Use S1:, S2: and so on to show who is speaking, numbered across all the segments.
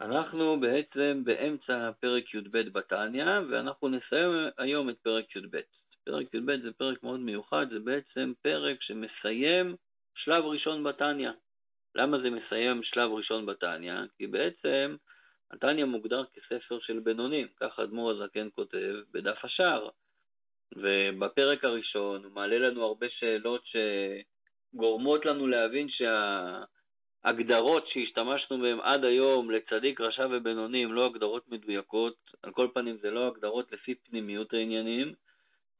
S1: אנחנו בעצם באמצע פרק י"ב בתניא, ואנחנו נסיים היום את פרק י"ב. פרק י"ב זה פרק מאוד מיוחד, זה בעצם פרק שמסיים שלב ראשון בתניא. למה זה מסיים שלב ראשון בתניא? כי בעצם התניא מוגדר כספר של בינונים, כך אדמו"ר הזקן כותב בדף השער. ובפרק הראשון הוא מעלה לנו הרבה שאלות שגורמות לנו להבין שההגדרות שהשתמשנו בהן עד היום לצדיק, רשע ובינוני הן לא הגדרות מדויקות, על כל פנים זה לא הגדרות לפי פנימיות העניינים,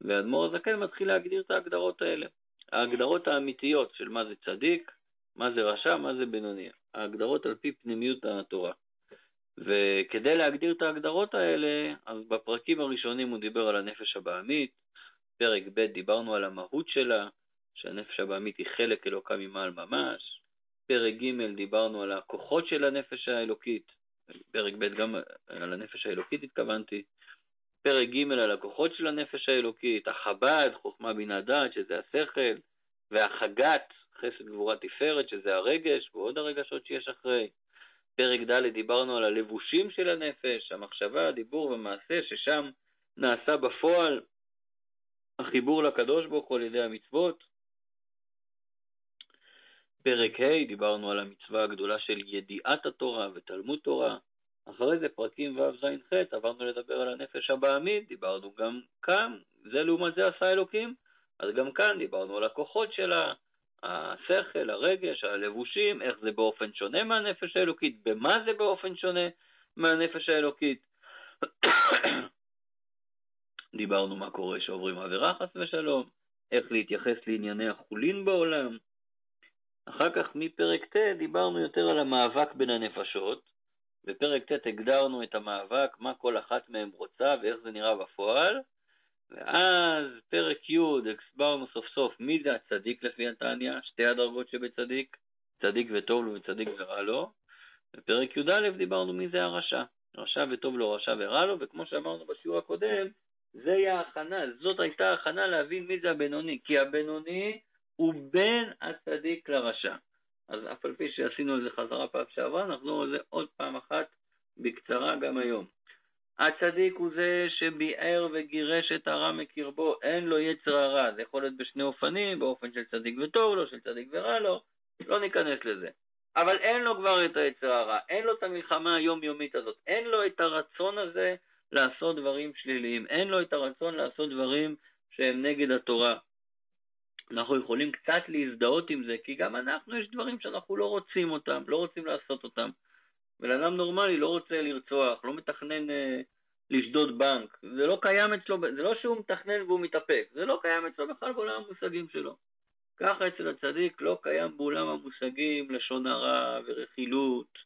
S1: ואדמו"ר הזקן מתחיל להגדיר את ההגדרות האלה. ההגדרות האמיתיות של מה זה צדיק, מה זה רשע, מה זה בינוני. ההגדרות על פי פנימיות התורה. וכדי להגדיר את ההגדרות האלה, אז בפרקים הראשונים הוא דיבר על הנפש הבעמית, פרק ב' דיברנו על המהות שלה, שהנפש הבעמית היא חלק אלוקה ממעל ממש, פרק ג' דיברנו על הכוחות של הנפש האלוקית, פרק ב' גם על הנפש האלוקית התכוונתי, פרק ג' על הכוחות של הנפש האלוקית, החב"ד, חוכמה בינה דעת, שזה השכל, והחגת, חסד גבורה תפארת, שזה הרגש, ועוד הרגשות שיש אחרי. פרק ד' דיברנו על הלבושים של הנפש, המחשבה, הדיבור ומעשה, ששם נעשה בפועל החיבור לקדוש ברוך הוא על ידי המצוות. פרק ה' דיברנו על המצווה הגדולה של ידיעת התורה ותלמוד תורה. אחרי זה פרקים ו' ז' ח' עברנו לדבר על הנפש הבעמית, דיברנו גם כאן, זה לעומת זה עשה אלוקים, אז גם כאן דיברנו על הכוחות שלה, השכל, הרגש, הלבושים, איך זה באופן שונה מהנפש האלוקית, במה זה באופן שונה מהנפש האלוקית. דיברנו מה קורה שעוברים עבירה חס ושלום, איך להתייחס לענייני החולין בעולם. אחר כך מפרק ט' דיברנו יותר על המאבק בין הנפשות, בפרק ט' הגדרנו את המאבק, מה כל אחת מהן רוצה ואיך זה נראה בפועל, ואז פרק י' הסברנו סוף סוף מי זה הצדיק לפי התניא, שתי הדרגות שבצדיק, צדיק וטוב לו וצדיק ורע לו. בפרק י"א דיברנו מי זה הרשע, רשע וטוב לו, רשע ורע לו, וכמו שאמרנו בשיעור הקודם, זה היה ההכנה, זאת הייתה ההכנה להבין מי זה הבינוני, כי הבינוני הוא בין הצדיק לרשע. אז אף על פי שעשינו על זה חזרה פעם שעברה, נחזור זה עוד פעם אחת בקצרה גם היום. הצדיק הוא זה שביער וגירש את הרע מקרבו, אין לו יצר הרע, זה יכול להיות בשני אופנים, באופן של צדיק וטוב לו, של צדיק ורע לו, לא ניכנס לזה. אבל אין לו כבר את היצר הרע, אין לו את המלחמה היומיומית הזאת, אין לו את הרצון הזה לעשות דברים שליליים, אין לו את הרצון לעשות דברים שהם נגד התורה. אנחנו יכולים קצת להזדהות עם זה, כי גם אנחנו, יש דברים שאנחנו לא רוצים אותם, לא רוצים לעשות אותם. בן אדם נורמלי לא רוצה לרצוח, לא מתכנן אה, לשדוד בנק, זה לא קיים אצלו, זה לא שהוא מתכנן והוא מתאפק, זה לא קיים אצלו בכלל בעולם המושגים שלו. ככה אצל הצדיק לא קיים בעולם המושגים לשון הרע ורכילות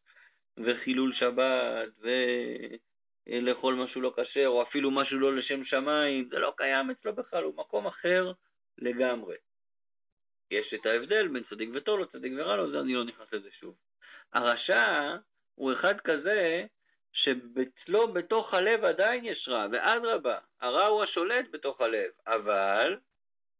S1: וחילול שבת ולאכול משהו לא כשר או אפילו משהו לא לשם שמיים, זה לא קיים אצלו בכלל, הוא מקום אחר לגמרי. יש את ההבדל בין צדיק וטוב לו, צדיק ורע לו, זה אני לא נכנס לזה שוב. הרשע הוא אחד כזה שאצלו בתוך הלב עדיין יש רע, ואדרבה, הרע הוא השולט בתוך הלב, אבל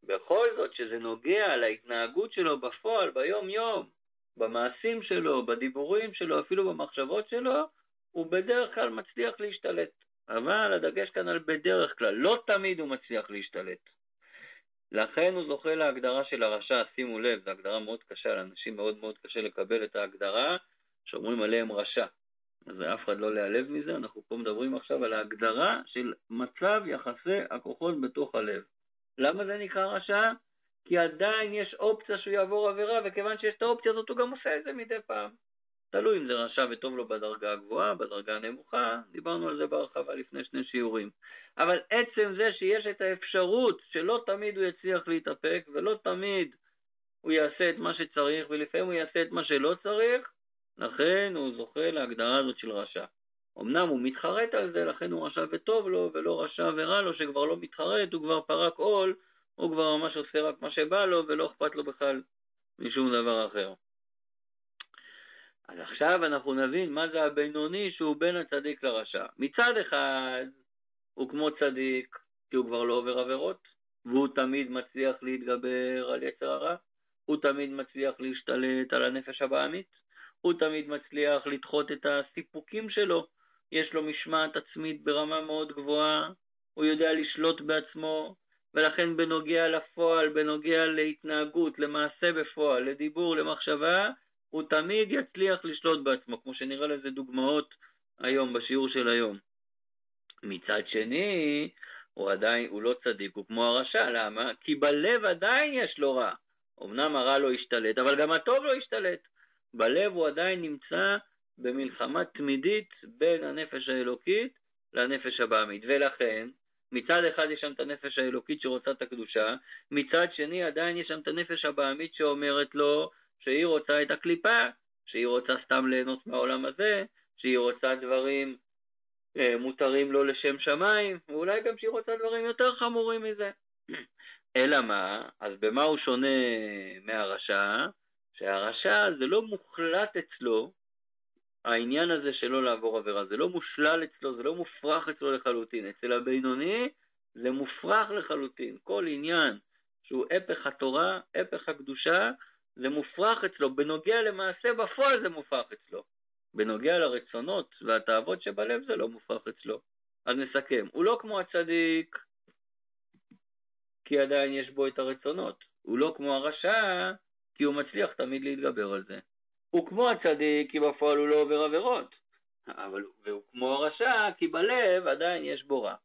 S1: בכל זאת שזה נוגע להתנהגות שלו בפועל, ביום-יום, במעשים שלו, בדיבורים שלו, אפילו במחשבות שלו, הוא בדרך כלל מצליח להשתלט. אבל הדגש כאן על בדרך כלל, לא תמיד הוא מצליח להשתלט. לכן הוא זוכה להגדרה של הרשע, שימו לב, זו הגדרה מאוד קשה, לאנשים מאוד מאוד קשה לקבל את ההגדרה שאומרים עליהם רשע. אז אף אחד לא להיעלב מזה, אנחנו פה מדברים עכשיו על ההגדרה של מצב יחסי הכוחות בתוך הלב. למה זה נקרא רשע? כי עדיין יש אופציה שהוא יעבור עבירה, וכיוון שיש את האופציה הזאת הוא גם עושה את זה מדי פעם. תלוי אם זה רשע וטוב לו בדרגה הגבוהה, בדרגה הנמוכה, דיברנו על זה בהרחבה לפני שני שיעורים. אבל עצם זה שיש את האפשרות שלא תמיד הוא יצליח להתאפק, ולא תמיד הוא יעשה את מה שצריך, ולפעמים הוא יעשה את מה שלא צריך, לכן הוא זוכה להגדרה הזאת של רשע. אמנם הוא מתחרט על זה, לכן הוא רשע וטוב לו, ולא רשע ורע לו, שכבר לא מתחרט, הוא כבר פרק עול, הוא כבר ממש עושה רק מה שבא לו, ולא אכפת לו בכלל משום דבר אחר. אז עכשיו אנחנו נבין מה זה הבינוני שהוא בין הצדיק לרשע. מצד אחד, הוא כמו צדיק, כי הוא כבר לא עובר עבירות, והוא תמיד מצליח להתגבר על יצר הרע, הוא תמיד מצליח להשתלט על הנפש הבעמית, הוא תמיד מצליח לדחות את הסיפוקים שלו, יש לו משמעת עצמית ברמה מאוד גבוהה, הוא יודע לשלוט בעצמו, ולכן בנוגע לפועל, בנוגע להתנהגות, למעשה בפועל, לדיבור, למחשבה, הוא תמיד יצליח לשלוט בעצמו, כמו שנראה לזה דוגמאות היום, בשיעור של היום. מצד שני, הוא עדיין, הוא לא צדיק, הוא כמו הרשע, למה? כי בלב עדיין יש לו רע. אמנם הרע לא השתלט, אבל גם הטוב לא השתלט. בלב הוא עדיין נמצא במלחמה תמידית בין הנפש האלוקית לנפש הבעמית. ולכן, מצד אחד יש שם את הנפש האלוקית שרוצה את הקדושה, מצד שני עדיין יש שם את הנפש הבעמית שאומרת לו שהיא רוצה את הקליפה, שהיא רוצה סתם ליהנות מהעולם הזה, שהיא רוצה דברים אה, מותרים לו לשם שמיים, ואולי גם שהיא רוצה דברים יותר חמורים מזה. אלא מה? אז במה הוא שונה מהרשע? שהרשע זה לא מוחלט אצלו, העניין הזה שלא לעבור עבירה, זה לא מושלל אצלו, זה לא מופרך אצלו לחלוטין. אצל הבינוני זה מופרך לחלוטין. כל עניין שהוא הפך התורה, הפך הקדושה, זה מופרך אצלו. בנוגע למעשה בפועל זה מופרך אצלו. בנוגע לרצונות והתאוות שבלב זה לא מופרך אצלו. אז נסכם, הוא לא כמו הצדיק, כי עדיין יש בו את הרצונות. הוא לא כמו הרשע, כי הוא מצליח תמיד להתגבר על זה. הוא כמו הצדיק, כי בפועל הוא לא עובר עבירות. אבל, והוא כמו הרשע, כי בלב עדיין יש בו רע.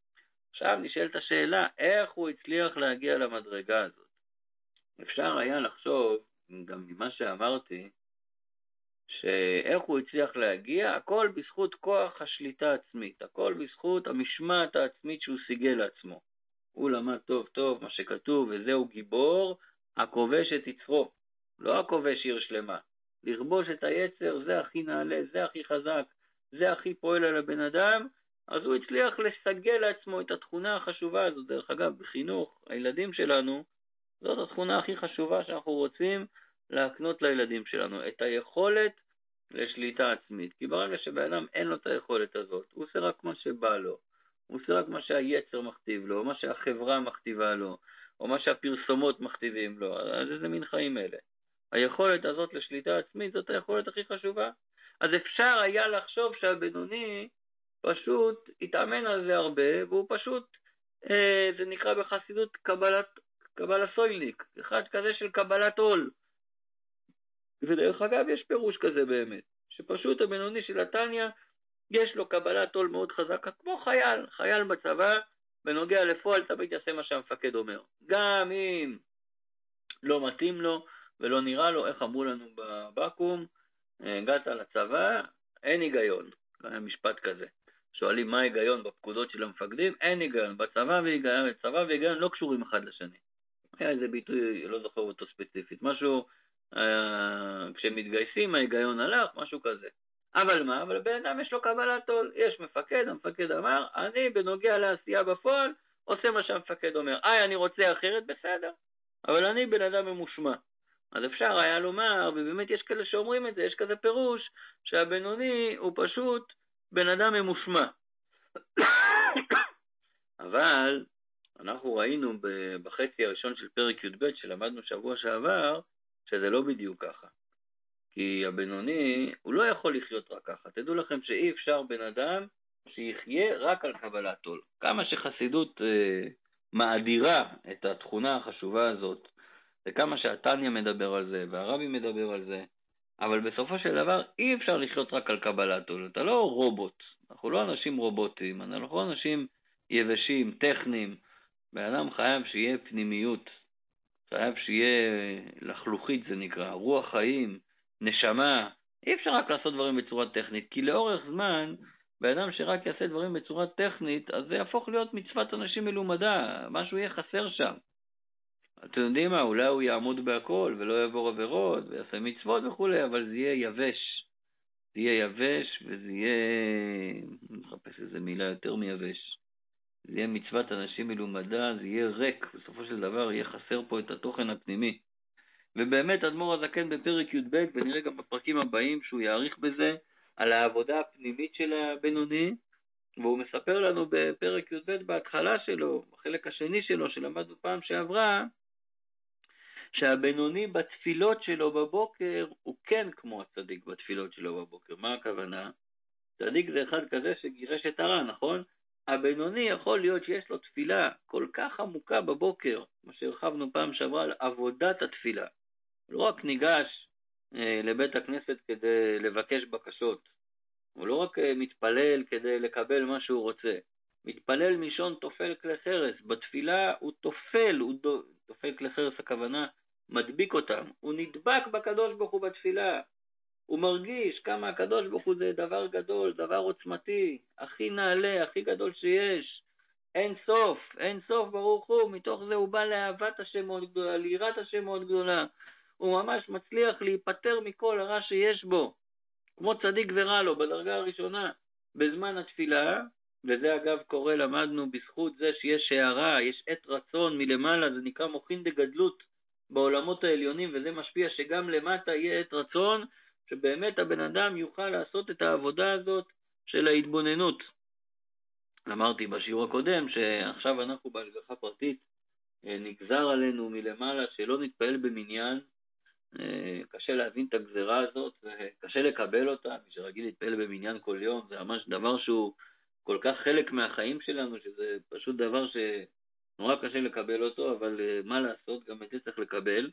S1: עכשיו נשאלת השאלה, איך הוא הצליח להגיע למדרגה הזאת? אפשר היה לחשוב, גם ממה שאמרתי, שאיך הוא הצליח להגיע, הכל בזכות כוח השליטה העצמית, הכל בזכות המשמעת העצמית שהוא סיגל לעצמו. הוא למד טוב טוב מה שכתוב, וזהו גיבור, הכובש את יצרו, לא הכובש עיר שלמה. לכבוש את היצר, זה הכי נעלה, זה הכי חזק, זה הכי פועל על הבן אדם, אז הוא הצליח לסגל לעצמו את התכונה החשובה הזאת. דרך אגב, בחינוך, הילדים שלנו, זאת התכונה הכי חשובה שאנחנו רוצים להקנות לילדים שלנו, את היכולת לשליטה עצמית. כי ברגע שבן אדם אין לו את היכולת הזאת, הוא עושה רק מה שבא לו, הוא עושה רק מה שהיצר מכתיב לו, או מה שהחברה מכתיבה לו, או מה שהפרסומות מכתיבים לו, אז איזה מין חיים אלה. היכולת הזאת לשליטה עצמית זאת היכולת הכי חשובה. אז אפשר היה לחשוב שהבינוני פשוט התאמן על זה הרבה, והוא פשוט, אה, זה נקרא בחסידות קבלת, קבלה סוילניק, אחד כזה של קבלת עול. ודרך אגב, יש פירוש כזה באמת, שפשוט הבינוני של התניא, יש לו קבלת עול מאוד חזקה, כמו חייל, חייל בצבא, בנוגע לפועל תמיד יעשה מה שהמפקד אומר. גם אם לא מתאים לו ולא נראה לו, איך אמרו לנו בבקו"ם, הגעת לצבא, אין היגיון. היה משפט כזה. שואלים מה ההיגיון בפקודות של המפקדים, אין היגיון. בצבא והיגיון, צבא והיגיון לא קשורים אחד לשני. היה איזה ביטוי, לא זוכר אותו ספציפית, משהו, אה, כשמתגייסים ההיגיון הלך, משהו כזה. אבל מה? אבל לבן אדם יש לו קבלת עול. יש מפקד, המפקד אמר, אני בנוגע לעשייה בפועל, עושה מה שהמפקד אומר. איי, אני רוצה אחרת, בסדר. אבל אני בן אדם ממושמע. אז אפשר היה לומר, ובאמת יש כאלה שאומרים את זה, יש כזה פירוש, שהבינוני הוא פשוט בן אדם ממושמע. אבל אנחנו ראינו בחצי הראשון של פרק י"ב שלמדנו שבוע שעבר, שזה לא בדיוק ככה. כי הבינוני, הוא לא יכול לחיות רק ככה. תדעו לכם שאי אפשר בן אדם שיחיה רק על קבלת עול. כמה שחסידות אה, מאדירה את התכונה החשובה הזאת, וכמה שהתניא מדבר על זה, והרבי מדבר על זה, אבל בסופו של דבר אי אפשר לחיות רק על קבלת עול. אתה לא רובוט, אנחנו לא אנשים רובוטים, אנחנו לא אנשים יבשים, טכניים. בן אדם חייב שיהיה פנימיות, חייב שיהיה לחלוכית זה נקרא, רוח חיים, נשמה, אי אפשר רק לעשות דברים בצורה טכנית, כי לאורך זמן, בן אדם שרק יעשה דברים בצורה טכנית, אז זה יהפוך להיות מצוות אנשים מלומדה, משהו יהיה חסר שם. אתם יודעים מה, אולי הוא יעמוד בהכל ולא יעבור עבירות ויעשה מצוות וכולי, אבל זה יהיה יבש. זה יהיה יבש וזה יהיה, אני מחפש איזה מילה יותר מיבש. זה יהיה מצוות אנשים מלומדה, זה יהיה ריק, בסופו של דבר יהיה חסר פה את התוכן הפנימי. ובאמת אדמו"ר הזקן בפרק י"ב, ונראה גם בפרקים הבאים שהוא יאריך בזה, על העבודה הפנימית של הבינוני, והוא מספר לנו בפרק י"ב בהתחלה שלו, בחלק השני שלו, שלמדנו פעם שעברה, שהבינוני בתפילות שלו בבוקר הוא כן כמו הצדיק בתפילות שלו בבוקר. מה הכוונה? צדיק זה אחד כזה שגירש את הרע, נכון? הבינוני יכול להיות שיש לו תפילה כל כך עמוקה בבוקר, מה שהרחבנו פעם שעברה על עבודת התפילה. לא רק ניגש אה, לבית הכנסת כדי לבקש בקשות, הוא לא רק אה, מתפלל כדי לקבל מה שהוא רוצה, מתפלל מלשון תופל כלי חרס, בתפילה הוא תופל, הוא תופל כלי חרס הכוונה מדביק אותם, הוא נדבק בקדוש ברוך הוא בתפילה, הוא מרגיש כמה הקדוש ברוך הוא זה דבר גדול, דבר עוצמתי, הכי נעלה, הכי גדול שיש, אין סוף, אין סוף ברוך הוא, מתוך זה הוא בא לאהבת השם מאוד גדולה, ליראת השם מאוד גדולה, הוא ממש מצליח להיפטר מכל הרע שיש בו, כמו צדיק ורע לו בדרגה הראשונה, בזמן התפילה, וזה אגב קורה, למדנו בזכות זה שיש הערה, יש עת רצון מלמעלה, זה נקרא מוחין דגדלות בעולמות העליונים, וזה משפיע שגם למטה יהיה עת רצון, שבאמת הבן אדם יוכל לעשות את העבודה הזאת של ההתבוננות. אמרתי בשיעור הקודם שעכשיו אנחנו בהשגחה פרטית, אה, נגזר עלינו מלמעלה שלא נתפעל במניין, אה, קשה להבין את הגזרה הזאת וקשה לקבל אותה, מי שרגיל להתפעל במניין כל יום, זה ממש דבר שהוא כל כך חלק מהחיים שלנו, שזה פשוט דבר שנורא קשה לקבל אותו, אבל אה, מה לעשות, גם את זה צריך לקבל,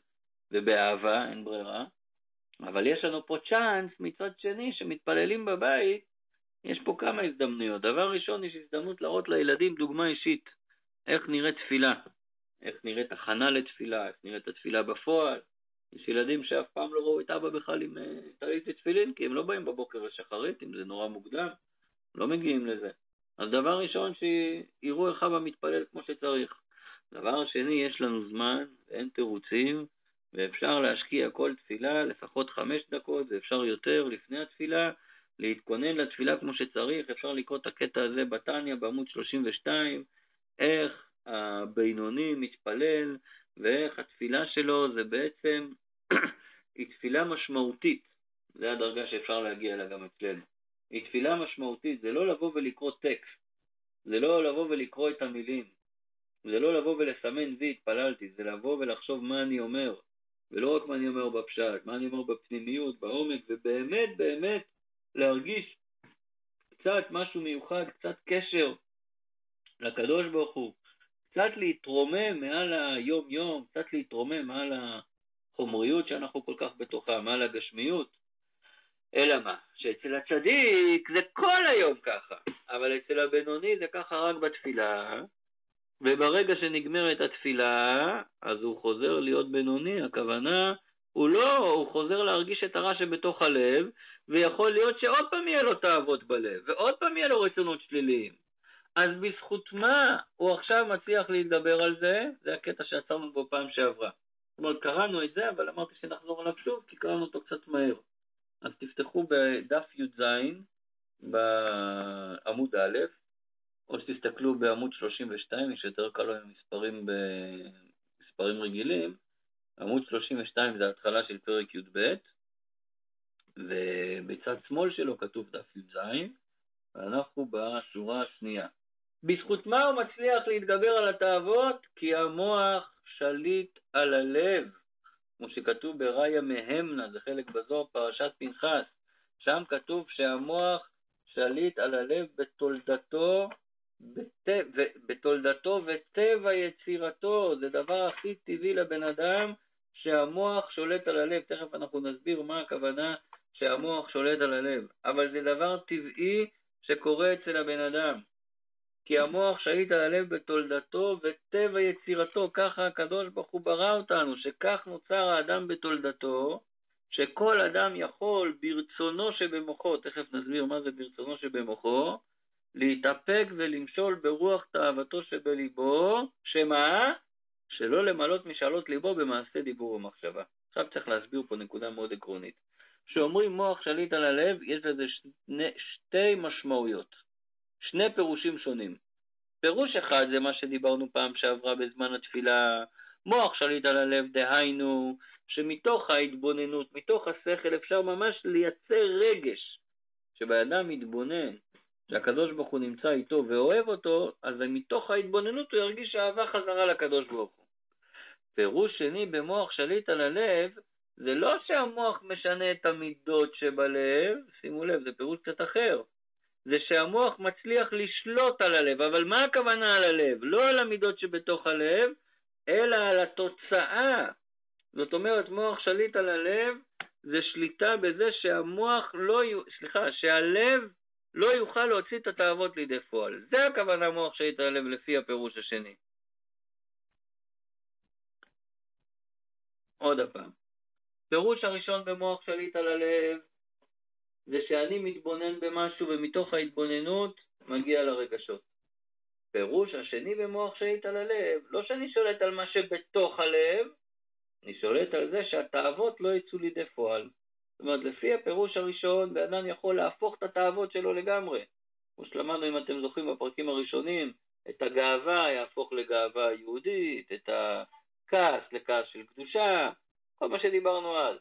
S1: ובאהבה, אין ברירה. אבל יש לנו פה צ'אנס מצד שני, שמתפללים בבית, יש פה כמה הזדמנויות. דבר ראשון, יש הזדמנות להראות לילדים דוגמה אישית, איך נראית תפילה, איך נראית הכנה לתפילה, איך נראית התפילה בפועל. יש ילדים שאף פעם לא ראו את אבא בכלל עם אה, טלית ותפילין, כי הם לא באים בבוקר לשחרית, אם זה נורא מוקדם, לא מגיעים לזה. אז דבר ראשון, שיראו איך אבא מתפלל כמו שצריך. דבר שני, יש לנו זמן, אין תירוצים, ואפשר להשקיע כל תפילה לפחות חמש דקות, ואפשר יותר לפני התפילה, להתכונן לתפילה כמו שצריך, אפשר לקרוא את הקטע הזה בתניא בעמוד 32, איך הבינוני מתפלל ואיך התפילה שלו זה בעצם, היא תפילה משמעותית, זה הדרגה שאפשר להגיע אליה גם אצלנו. היא תפילה משמעותית, זה לא לבוא ולקרוא טקסט, זה לא לבוא ולקרוא את המילים, זה לא לבוא ולסמן וי התפללתי, זה לבוא ולחשוב מה אני אומר, ולא רק מה אני אומר בפשט, מה אני אומר בפנימיות, בעומק, ובאמת באמת להרגיש קצת משהו מיוחד, קצת קשר לקדוש ברוך הוא, קצת להתרומם מעל היום-יום, קצת להתרומם מעל החומריות שאנחנו כל כך בתוכה, מעל הגשמיות. אלא מה? שאצל הצדיק זה כל היום ככה, אבל אצל הבינוני זה ככה רק בתפילה, וברגע שנגמרת התפילה, אז הוא חוזר להיות בינוני, הכוונה, הוא לא, הוא חוזר להרגיש את הרע שבתוך הלב, ויכול להיות שעוד פעם יהיה לו תאוות בלב, ועוד פעם יהיה לו רצונות שליליים. אז בזכות מה הוא עכשיו מצליח להתגבר על זה? זה הקטע שעצרנו בו פעם שעברה. זאת אומרת, קראנו את זה, אבל אמרתי שנחזור עליו שוב, כי קראנו אותו קצת מהר. אז תפתחו בדף י"ז, בעמוד א', או שתסתכלו בעמוד 32, יש יותר קל עם מספרים במספרים רגילים. עמוד 32 זה ההתחלה של פרק י"ב, ובצד שמאל שלו כתוב דף י"ז, ואנחנו בשורה השנייה. בזכות מה הוא מצליח להתגבר על התאוות? כי המוח שליט על הלב, כמו שכתוב בראיה מהמנה, זה חלק בזוהר פרשת פנחס. שם כתוב שהמוח שליט על הלב בתולדתו, בת... בתולדתו וטבע יצירתו, זה דבר הכי טבעי לבן אדם, שהמוח שולט על הלב. תכף אנחנו נסביר מה הכוונה שהמוח שולט על הלב, אבל זה דבר טבעי שקורה אצל הבן אדם. כי המוח שליט על הלב בתולדתו וטבע יצירתו, ככה הקדוש ברוך הוא ברא אותנו, שכך נוצר האדם בתולדתו, שכל אדם יכול ברצונו שבמוחו, תכף נסביר מה זה ברצונו שבמוחו, להתאפק ולמשול ברוח תאוותו שבליבו, שמה? שלא למלות משאלות ליבו במעשה דיבור ומחשבה. עכשיו צריך להסביר פה נקודה מאוד עקרונית. כשאומרים מוח שליט על הלב, יש לזה שני, שתי משמעויות. שני פירושים שונים. פירוש אחד זה מה שדיברנו פעם שעברה בזמן התפילה, מוח שליט על הלב, דהיינו, שמתוך ההתבוננות, מתוך השכל, אפשר ממש לייצר רגש. כשבן מתבונן, שהקדוש ברוך הוא נמצא איתו ואוהב אותו, אז מתוך ההתבוננות הוא ירגיש אהבה חזרה לקדוש ברוך הוא. פירוש שני במוח שליט על הלב, זה לא שהמוח משנה את המידות שבלב, שימו לב, זה פירוש קצת אחר. זה שהמוח מצליח לשלוט על הלב, אבל מה הכוונה על הלב? לא על המידות שבתוך הלב, אלא על התוצאה. זאת אומרת, מוח שליט על הלב זה שליטה בזה שהמוח לא, סליחה, שהלב לא יוכל להוציא את התאוות לידי פועל. זה הכוונה מוח הלב לפי הפירוש השני. עוד הפעם. פירוש הראשון במוח שליט על הלב זה שאני מתבונן במשהו ומתוך ההתבוננות מגיע לרגשות. פירוש השני במוח שליט על הלב, לא שאני שולט על מה שבתוך הלב, אני שולט על זה שהתאוות לא יצאו לידי פועל. זאת אומרת, לפי הפירוש הראשון, בן אדם יכול להפוך את התאוות שלו לגמרי. כמו שלמדנו, אם אתם זוכרים בפרקים הראשונים, את הגאווה יהפוך לגאווה יהודית, את הכעס לכעס של קדושה, כל מה שדיברנו אז.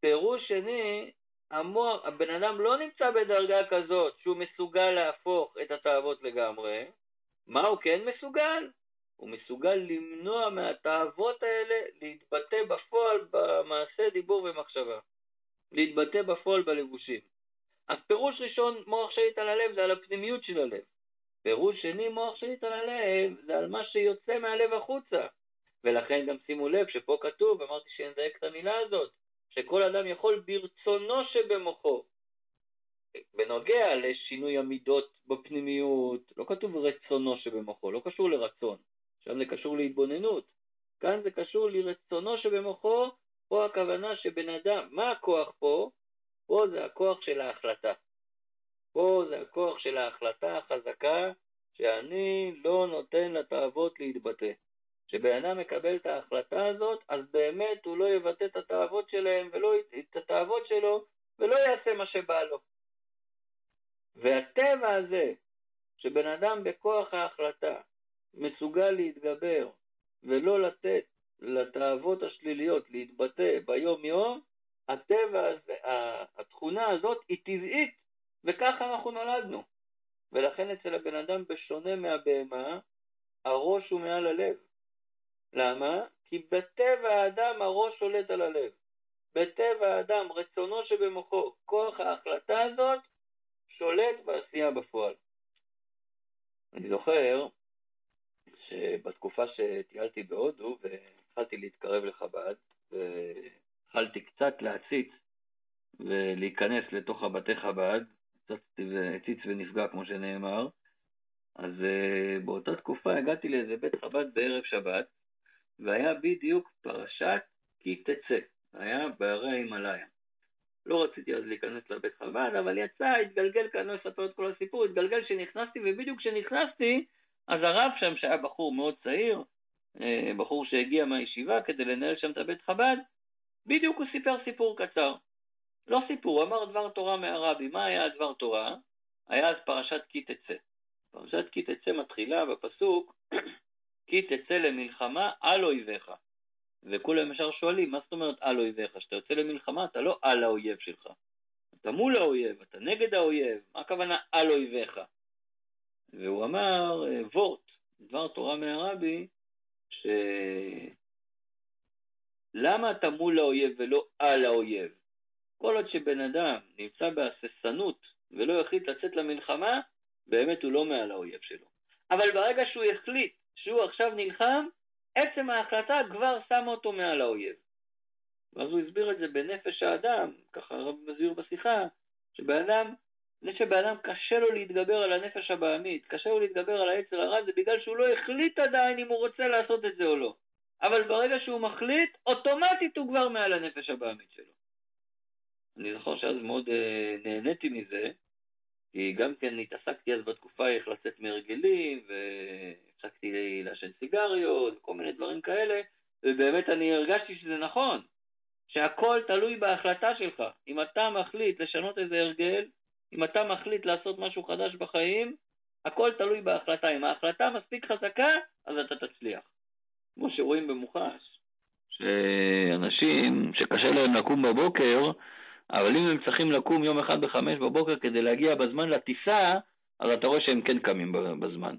S1: פירוש שני, המוח, הבן אדם לא נמצא בדרגה כזאת שהוא מסוגל להפוך את התאוות לגמרי. מה הוא כן מסוגל? הוא מסוגל למנוע מהתאוות האלה להתבטא בפועל במעשה, דיבור ומחשבה. להתבטא בפועל בלבושים. אז פירוש ראשון, מוח שליט על הלב, זה על הפנימיות של הלב. פירוש שני, מוח שליט על הלב, זה על מה שיוצא מהלב החוצה. ולכן גם שימו לב שפה כתוב, אמרתי שנדייק את המילה הזאת, שכל אדם יכול ברצונו שבמוחו. בנוגע לשינוי המידות בפנימיות, לא כתוב רצונו שבמוחו, לא קשור לרצון, שם זה קשור להתבוננות. כאן זה קשור לרצונו שבמוחו, פה הכוונה שבן אדם, מה הכוח פה? פה זה הכוח של ההחלטה. פה זה הכוח של ההחלטה החזקה שאני לא נותן לתאוות להתבטא. כשבן אדם מקבל את ההחלטה הזאת, אז באמת הוא לא יבטא את התאוות שלהם ולא את התאוות שלו ולא יעשה מה שבא לו. והטבע הזה, שבן אדם בכוח ההחלטה מסוגל להתגבר ולא לתת לתאוות השליליות להתבטא ביום-יום, הטבע הזה, התכונה הזאת היא טבעית, וככה אנחנו נולדנו. ולכן אצל הבן אדם, בשונה מהבהמה, הראש הוא מעל הלב. למה? כי בטבע האדם הראש שולט על הלב. בטבע האדם, רצונו שבמוחו, כוח ההחלטה הזאת, שולט בעשייה בפועל. אני זוכר שבתקופה שטיילתי בהודו והתחלתי להתקרב לחב"ד, והתחלתי קצת להציץ ולהיכנס לתוך הבתי חב"ד, הציץ ונפגע כמו שנאמר, אז uh, באותה תקופה הגעתי לאיזה בית חב"ד בערב שבת, והיה בדיוק פרשת כי תצא, היה בהרי ההימאליה. לא רציתי אז להיכנס לבית חב"ד, אבל יצא, התגלגל כאן, לא אספר את כל הסיפור, התגלגל שנכנסתי, ובדיוק כשנכנסתי, אז הרב שם, שהיה בחור מאוד צעיר, אה, בחור שהגיע מהישיבה כדי לנהל שם את הבית חב"ד, בדיוק הוא סיפר סיפור קצר. לא סיפור, אמר דבר תורה מהרבי. מה היה הדבר תורה? היה אז פרשת כי תצא. פרשת כי תצא מתחילה בפסוק כי תצא למלחמה על אויביך. וכולם ישר שואלים, מה זאת אומרת על אויביך? כשאתה יוצא למלחמה אתה לא על האויב שלך. אתה מול האויב, אתה נגד האויב, מה הכוונה על אויביך? והוא אמר אה, וורט, דבר תורה מהרבי, ש... למה אתה מול האויב ולא על האויב? כל עוד שבן אדם נמצא בהססנות ולא החליט לצאת למלחמה, באמת הוא לא מעל האויב שלו. אבל ברגע שהוא החליט שהוא עכשיו נלחם, עצם ההחלטה כבר שמה אותו מעל האויב. ואז הוא הסביר את זה בנפש האדם, ככה הרב מסביר בשיחה, שבן אדם, זה שבן אדם קשה לו להתגבר על הנפש הבעמית, קשה לו להתגבר על היצר הרע, זה בגלל שהוא לא החליט עדיין אם הוא רוצה לעשות את זה או לא. אבל ברגע שהוא מחליט, אוטומטית הוא כבר מעל הנפש הבעמית שלו. אני זוכר שאז מאוד אה, נהניתי מזה, כי גם כן התעסקתי אז בתקופה איך לצאת מהרגלים, והפסקתי לעשן סיגריות, כל מיני דברים כאלה, ובאמת אני הרגשתי שזה נכון, שהכל תלוי בהחלטה שלך. אם אתה מחליט לשנות איזה הרגל, אם אתה מחליט לעשות משהו חדש בחיים, הכל תלוי בהחלטה. אם ההחלטה מספיק חזקה, אז אתה תצליח. כמו שרואים במוחש, שאנשים שקשה להם לקום בבוקר, אבל אם הם צריכים לקום יום אחד בחמש בבוקר כדי להגיע בזמן לטיסה, אז אתה רואה שהם כן קמים בזמן.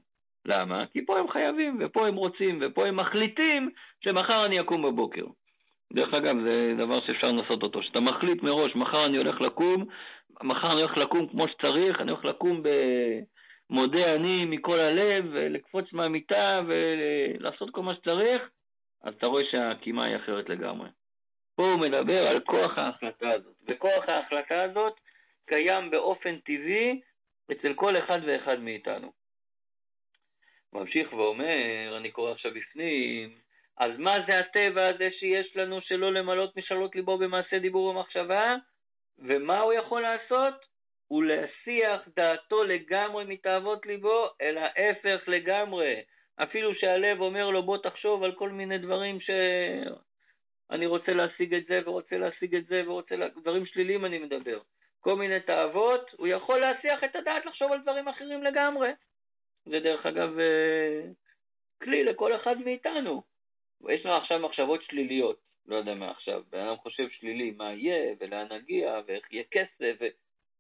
S1: למה? כי פה הם חייבים, ופה הם רוצים, ופה הם מחליטים שמחר אני אקום בבוקר. דרך אגב, זה דבר שאפשר לנסות אותו, שאתה מחליט מראש, מחר אני הולך לקום, מחר אני הולך לקום כמו שצריך, אני הולך לקום במודה אני מכל הלב, ולקפוץ מהמיטה ולעשות כל מה שצריך, אז אתה רואה שהקימה היא אחרת לגמרי. פה הוא מדבר על כוח ההחלטה הזאת, וכוח ההחלטה הזאת קיים באופן טבעי אצל כל אחד ואחד מאיתנו. ממשיך ואומר, אני קורא עכשיו בפנים, אז מה זה הטבע הזה שיש לנו שלא למלות משאלות ליבו במעשה דיבור ומחשבה? ומה הוא יכול לעשות? הוא להסיח דעתו לגמרי מתאוות ליבו, אלא ההפך לגמרי. אפילו שהלב אומר לו בוא תחשוב על כל מיני דברים שאני רוצה להשיג את זה ורוצה להשיג את זה ורוצה, לה... דברים שליליים אני מדבר. כל מיני תאוות, הוא יכול להסיח את הדעת לחשוב על דברים אחרים לגמרי. זה דרך אגב אה, כלי לכל אחד מאיתנו. יש לנו עכשיו מחשבות שליליות, לא יודע מה עכשיו, בן אדם חושב שלילי, מה יהיה, ולאן נגיע, ואיך יהיה כסף, ו...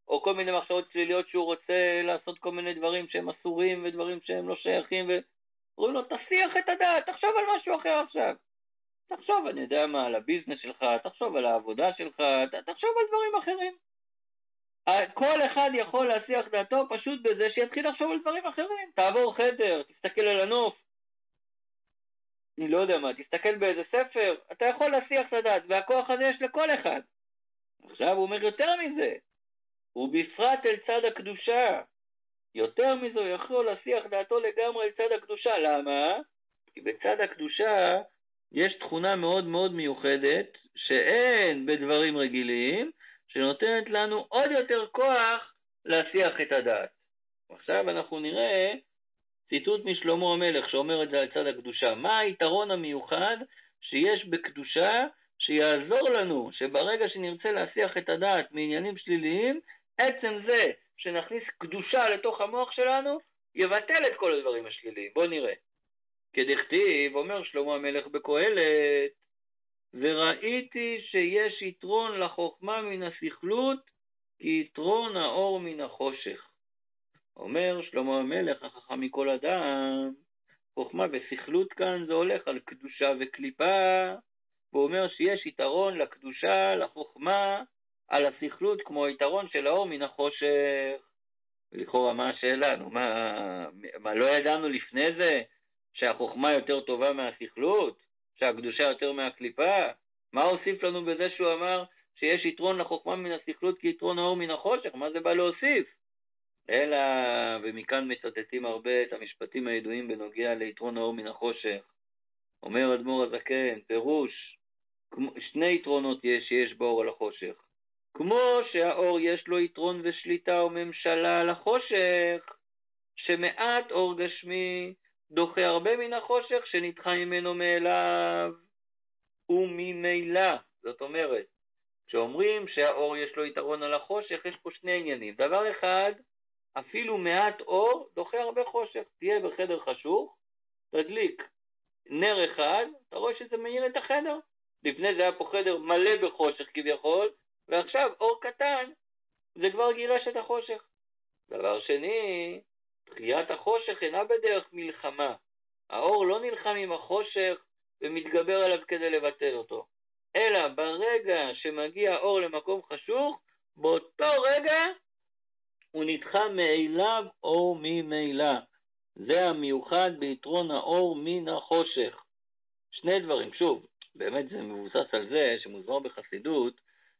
S1: או כל מיני מחשבות שליליות שהוא רוצה לעשות כל מיני דברים שהם אסורים ודברים שהם לא שייכים, ואומרים לו, תסיח את הדעת, תחשוב על משהו אחר עכשיו. תחשוב, אני יודע מה, על הביזנס שלך, תחשוב על העבודה שלך, תחשוב על דברים אחרים. כל אחד יכול להסיח דעתו פשוט בזה שיתחיל לחשוב על דברים אחרים. תעבור חדר, תסתכל על הנוף, אני לא יודע מה, תסתכל באיזה ספר, אתה יכול להסיח את הדעת, והכוח הזה יש לכל אחד. עכשיו הוא אומר יותר מזה, ובפרט אל צד הקדושה. יותר מזה הוא יכול להסיח דעתו לגמרי אל צד הקדושה. למה? כי בצד הקדושה יש תכונה מאוד מאוד מיוחדת, שאין בדברים רגילים, שנותנת לנו עוד יותר כוח להסיח את הדעת. עכשיו אנחנו נראה ציטוט משלמה המלך שאומר את זה על צד הקדושה. מה היתרון המיוחד שיש בקדושה שיעזור לנו שברגע שנרצה להסיח את הדעת מעניינים שליליים, עצם זה שנכניס קדושה לתוך המוח שלנו, יבטל את כל הדברים השליליים. בואו נראה. כדכתיב, אומר שלמה המלך בקהלת, וראיתי שיש יתרון לחוכמה מן הסכלות, כי יתרון האור מן החושך. אומר שלמה המלך, החכם מכל אדם, חוכמה וסכלות כאן זה הולך על קדושה וקליפה, והוא אומר שיש יתרון לקדושה, לחוכמה, על הסכלות כמו היתרון של האור מן החושך. לכאורה, מה השאלה? נו, מה, מה, לא ידענו לפני זה שהחוכמה יותר טובה מהסכלות? שהקדושה יותר מהקליפה? מה הוסיף לנו בזה שהוא אמר שיש יתרון לחוכמה מן הסכלות כיתרון האור מן החושך? מה זה בא להוסיף? אלא, ומכאן מצטטים הרבה את המשפטים הידועים בנוגע ליתרון האור מן החושך. אומר אדמו"ר הזקן, פירוש, שני יתרונות יש שיש באור על החושך. כמו שהאור יש לו יתרון ושליטה וממשלה על החושך, שמעט אור גשמי דוחה הרבה מן החושך שנדחה ממנו מאליו, וממילא, זאת אומרת, כשאומרים שהאור יש לו יתרון על החושך, יש פה שני עניינים. דבר אחד, אפילו מעט אור דוחה הרבה חושך. תהיה בחדר חשוך, תדליק נר אחד, אתה רואה שזה מאיר את החדר. לפני זה היה פה חדר מלא בחושך כביכול, ועכשיו אור קטן, זה כבר גירש את החושך. דבר שני, דחיית החושך אינה בדרך מלחמה. האור לא נלחם עם החושך ומתגבר עליו כדי לבטל אותו, אלא ברגע שמגיע אור למקום חשוך, באותו רגע הוא נדחה מאליו או ממילא. זה המיוחד ביתרון האור מן החושך. שני דברים, שוב, באמת זה מבוסס על זה שמוזמר בחסידות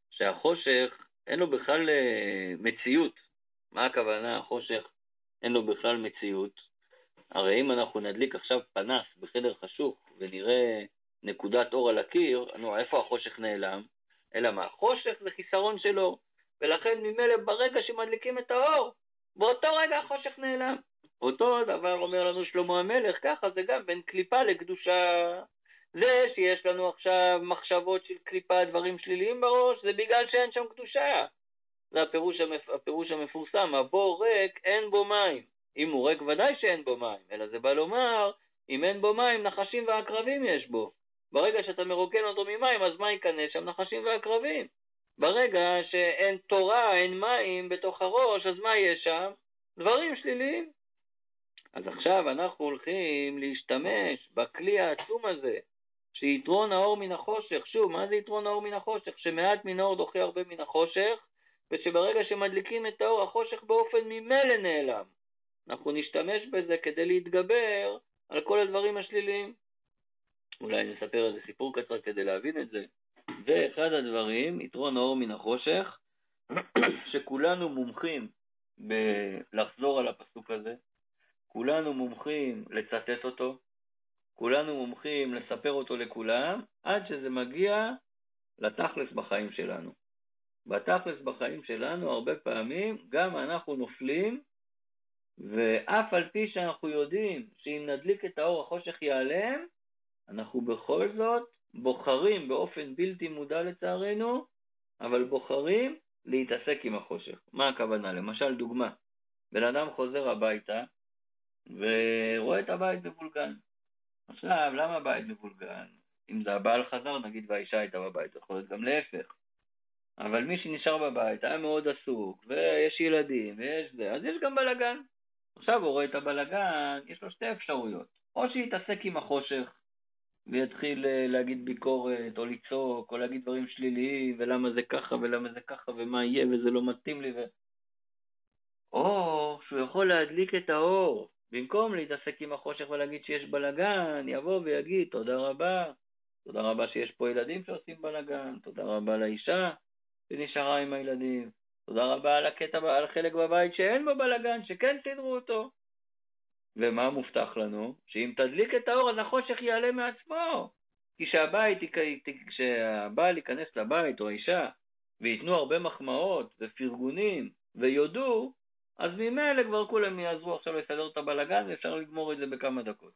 S1: שהחושך אין לו בכלל אה, מציאות. מה הכוונה החושך אין לו בכלל מציאות? הרי אם אנחנו נדליק עכשיו פנס בחדר חשוך ונראה נקודת אור על הקיר, נו, איפה החושך נעלם? אלא מה? חושך זה חיסרון שלו. ולכן ממילא ברגע שמדליקים את האור, באותו רגע החושך נעלם. אותו דבר אומר לנו שלמה המלך, ככה זה גם בין קליפה לקדושה. זה שיש לנו עכשיו מחשבות של קליפה, דברים שליליים בראש, זה בגלל שאין שם קדושה. זה הפירוש, המפ... הפירוש המפורסם, הבור ריק, אין בו מים. אם הוא ריק ודאי שאין בו מים, אלא זה בא לומר, אם אין בו מים, נחשים ועקרבים יש בו. ברגע שאתה מרוקן אותו ממים, אז מה ייכנס שם? נחשים ועקרבים. ברגע שאין תורה, אין מים בתוך הראש, אז מה יש שם? דברים שליליים. אז עכשיו אנחנו הולכים להשתמש בכלי העצום הזה, שיתרון האור מן החושך. שוב, מה זה יתרון האור מן החושך? שמעט מן האור דוחה הרבה מן החושך, ושברגע שמדליקים את האור, החושך באופן ממילא נעלם. אנחנו נשתמש בזה כדי להתגבר על כל הדברים השליליים. אולי נספר איזה סיפור קצר כדי להבין את זה. זה אחד הדברים, יתרון האור מן החושך, שכולנו מומחים בלחזור על הפסוק הזה, כולנו מומחים לצטט אותו, כולנו מומחים לספר אותו לכולם, עד שזה מגיע לתכלס בחיים שלנו. בתכלס בחיים שלנו, הרבה פעמים, גם אנחנו נופלים, ואף על פי שאנחנו יודעים שאם נדליק את האור החושך ייעלם, אנחנו בכל זאת בוחרים באופן בלתי מודע לצערנו, אבל בוחרים להתעסק עם החושך. מה הכוונה? למשל, דוגמה, בן אדם חוזר הביתה ורואה את הבית מבולגן. עכשיו, למה הבית מבולגן? אם זה הבעל חזר, נגיד, והאישה הייתה בבית, יכול להיות גם להפך. אבל מי שנשאר בבית היה מאוד עסוק, ויש ילדים, ויש זה, אז יש גם בלגן. עכשיו הוא רואה את הבלגן, יש לו שתי אפשרויות. או שיתעסק עם החושך, ויתחיל אה, להגיד ביקורת, או לצעוק, או להגיד דברים שליליים, ולמה זה ככה, ולמה זה ככה, ומה יהיה, וזה לא מתאים לי, ו... או שהוא יכול להדליק את האור, במקום להתעסק עם החושך ולהגיד שיש בלגן, יבוא ויגיד תודה רבה, תודה רבה שיש פה ילדים שעושים בלגן, תודה רבה לאישה שנשארה עם הילדים, תודה רבה על הקטע, על חלק בבית שאין בו בלגן, שכן סידרו אותו. ומה מובטח לנו? שאם תדליק את האור אז החושך יעלה מעצמו. כי כשהבית, כשהבעל ייכנס לבית או האישה וייתנו הרבה מחמאות ופרגונים ויודו, אז ממילא כבר כולם יעזרו עכשיו לסדר את הבלגן ואפשר לגמור את זה בכמה דקות.